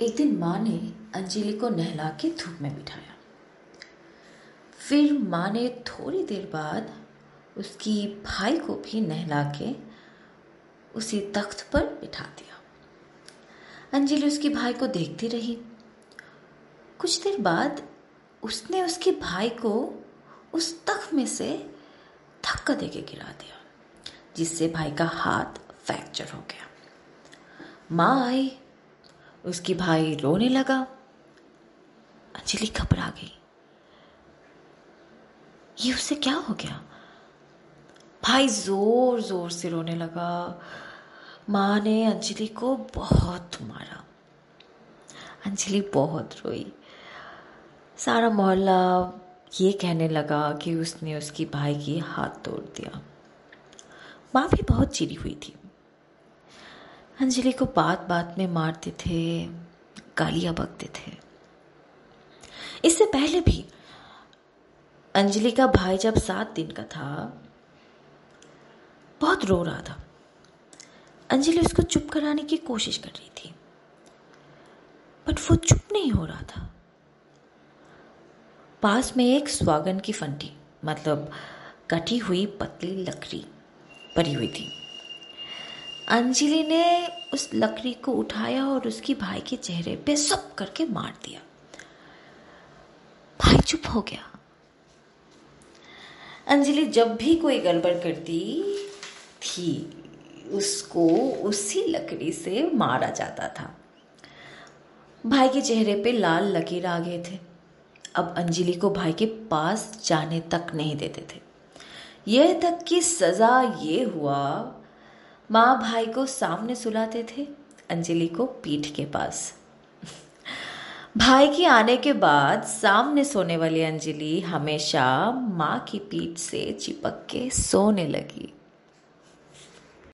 एक दिन माँ ने अंजलि को नहला के धूप में बिठाया। फिर माँ ने थोड़ी देर बाद उसकी भाई को भी नहला के उसी तख्त पर बिठा दिया। अंजलि उसके भाई को देखती रही। कुछ देर बाद उसने उसके भाई को उस तख्त में से धक्का देके गिरा दिया, जिससे भाई का हाथ फ्रैक्चर हो गया। माँ आई उसकी भाई रोने लगा। अंजलि घबरा गई। ये उससे क्या हो गया? भाई ज़ोर ज़ोर से रोने लगा। माँ ने अंजलि को बहुत मारा। अंजलि बहुत रोई। सारा मोहल्ला ये कहने लगा कि उसने उसकी भाई की हाथ तोड़ दिया। माँ भी बहुत चिड़ी हुई थी। अंजलि को बात बात में मारते थे, गालियाँ बकते थे। इससे पहले भी अंजलि का भाई जब सात दिन का था, बहुत रो रहा था। अंजलि उसको चुप कराने की कोशिश कर रही थी बट वो चुप नहीं हो रहा था। पास में एक स्वागन की फंटी मतलब कटी हुई पतली लकड़ी, पड़ी हुई थी। अंजलि ने उस लकड़ी को उठाया और उसकी भाई के चेहरे पे सब करके मार दिया। भाई चुप हो गया। अंजलि जब भी कोई गड़बड़ करती थी, उसको उसी लकड़ी से मारा जाता था। भाई के चेहरे पे लाल लकीर आ गए थे। अब अंजलि को भाई के पास जाने तक नहीं देते थे। यह तक कि सजा ये हुआ माँ भाई को सामने सुलाते थे, अंजलि को पीठ के पास। भाई के आने के बाद सामने सोने वाली अंजलि हमेशा माँ की पीठ से चिपक के सोने लगी।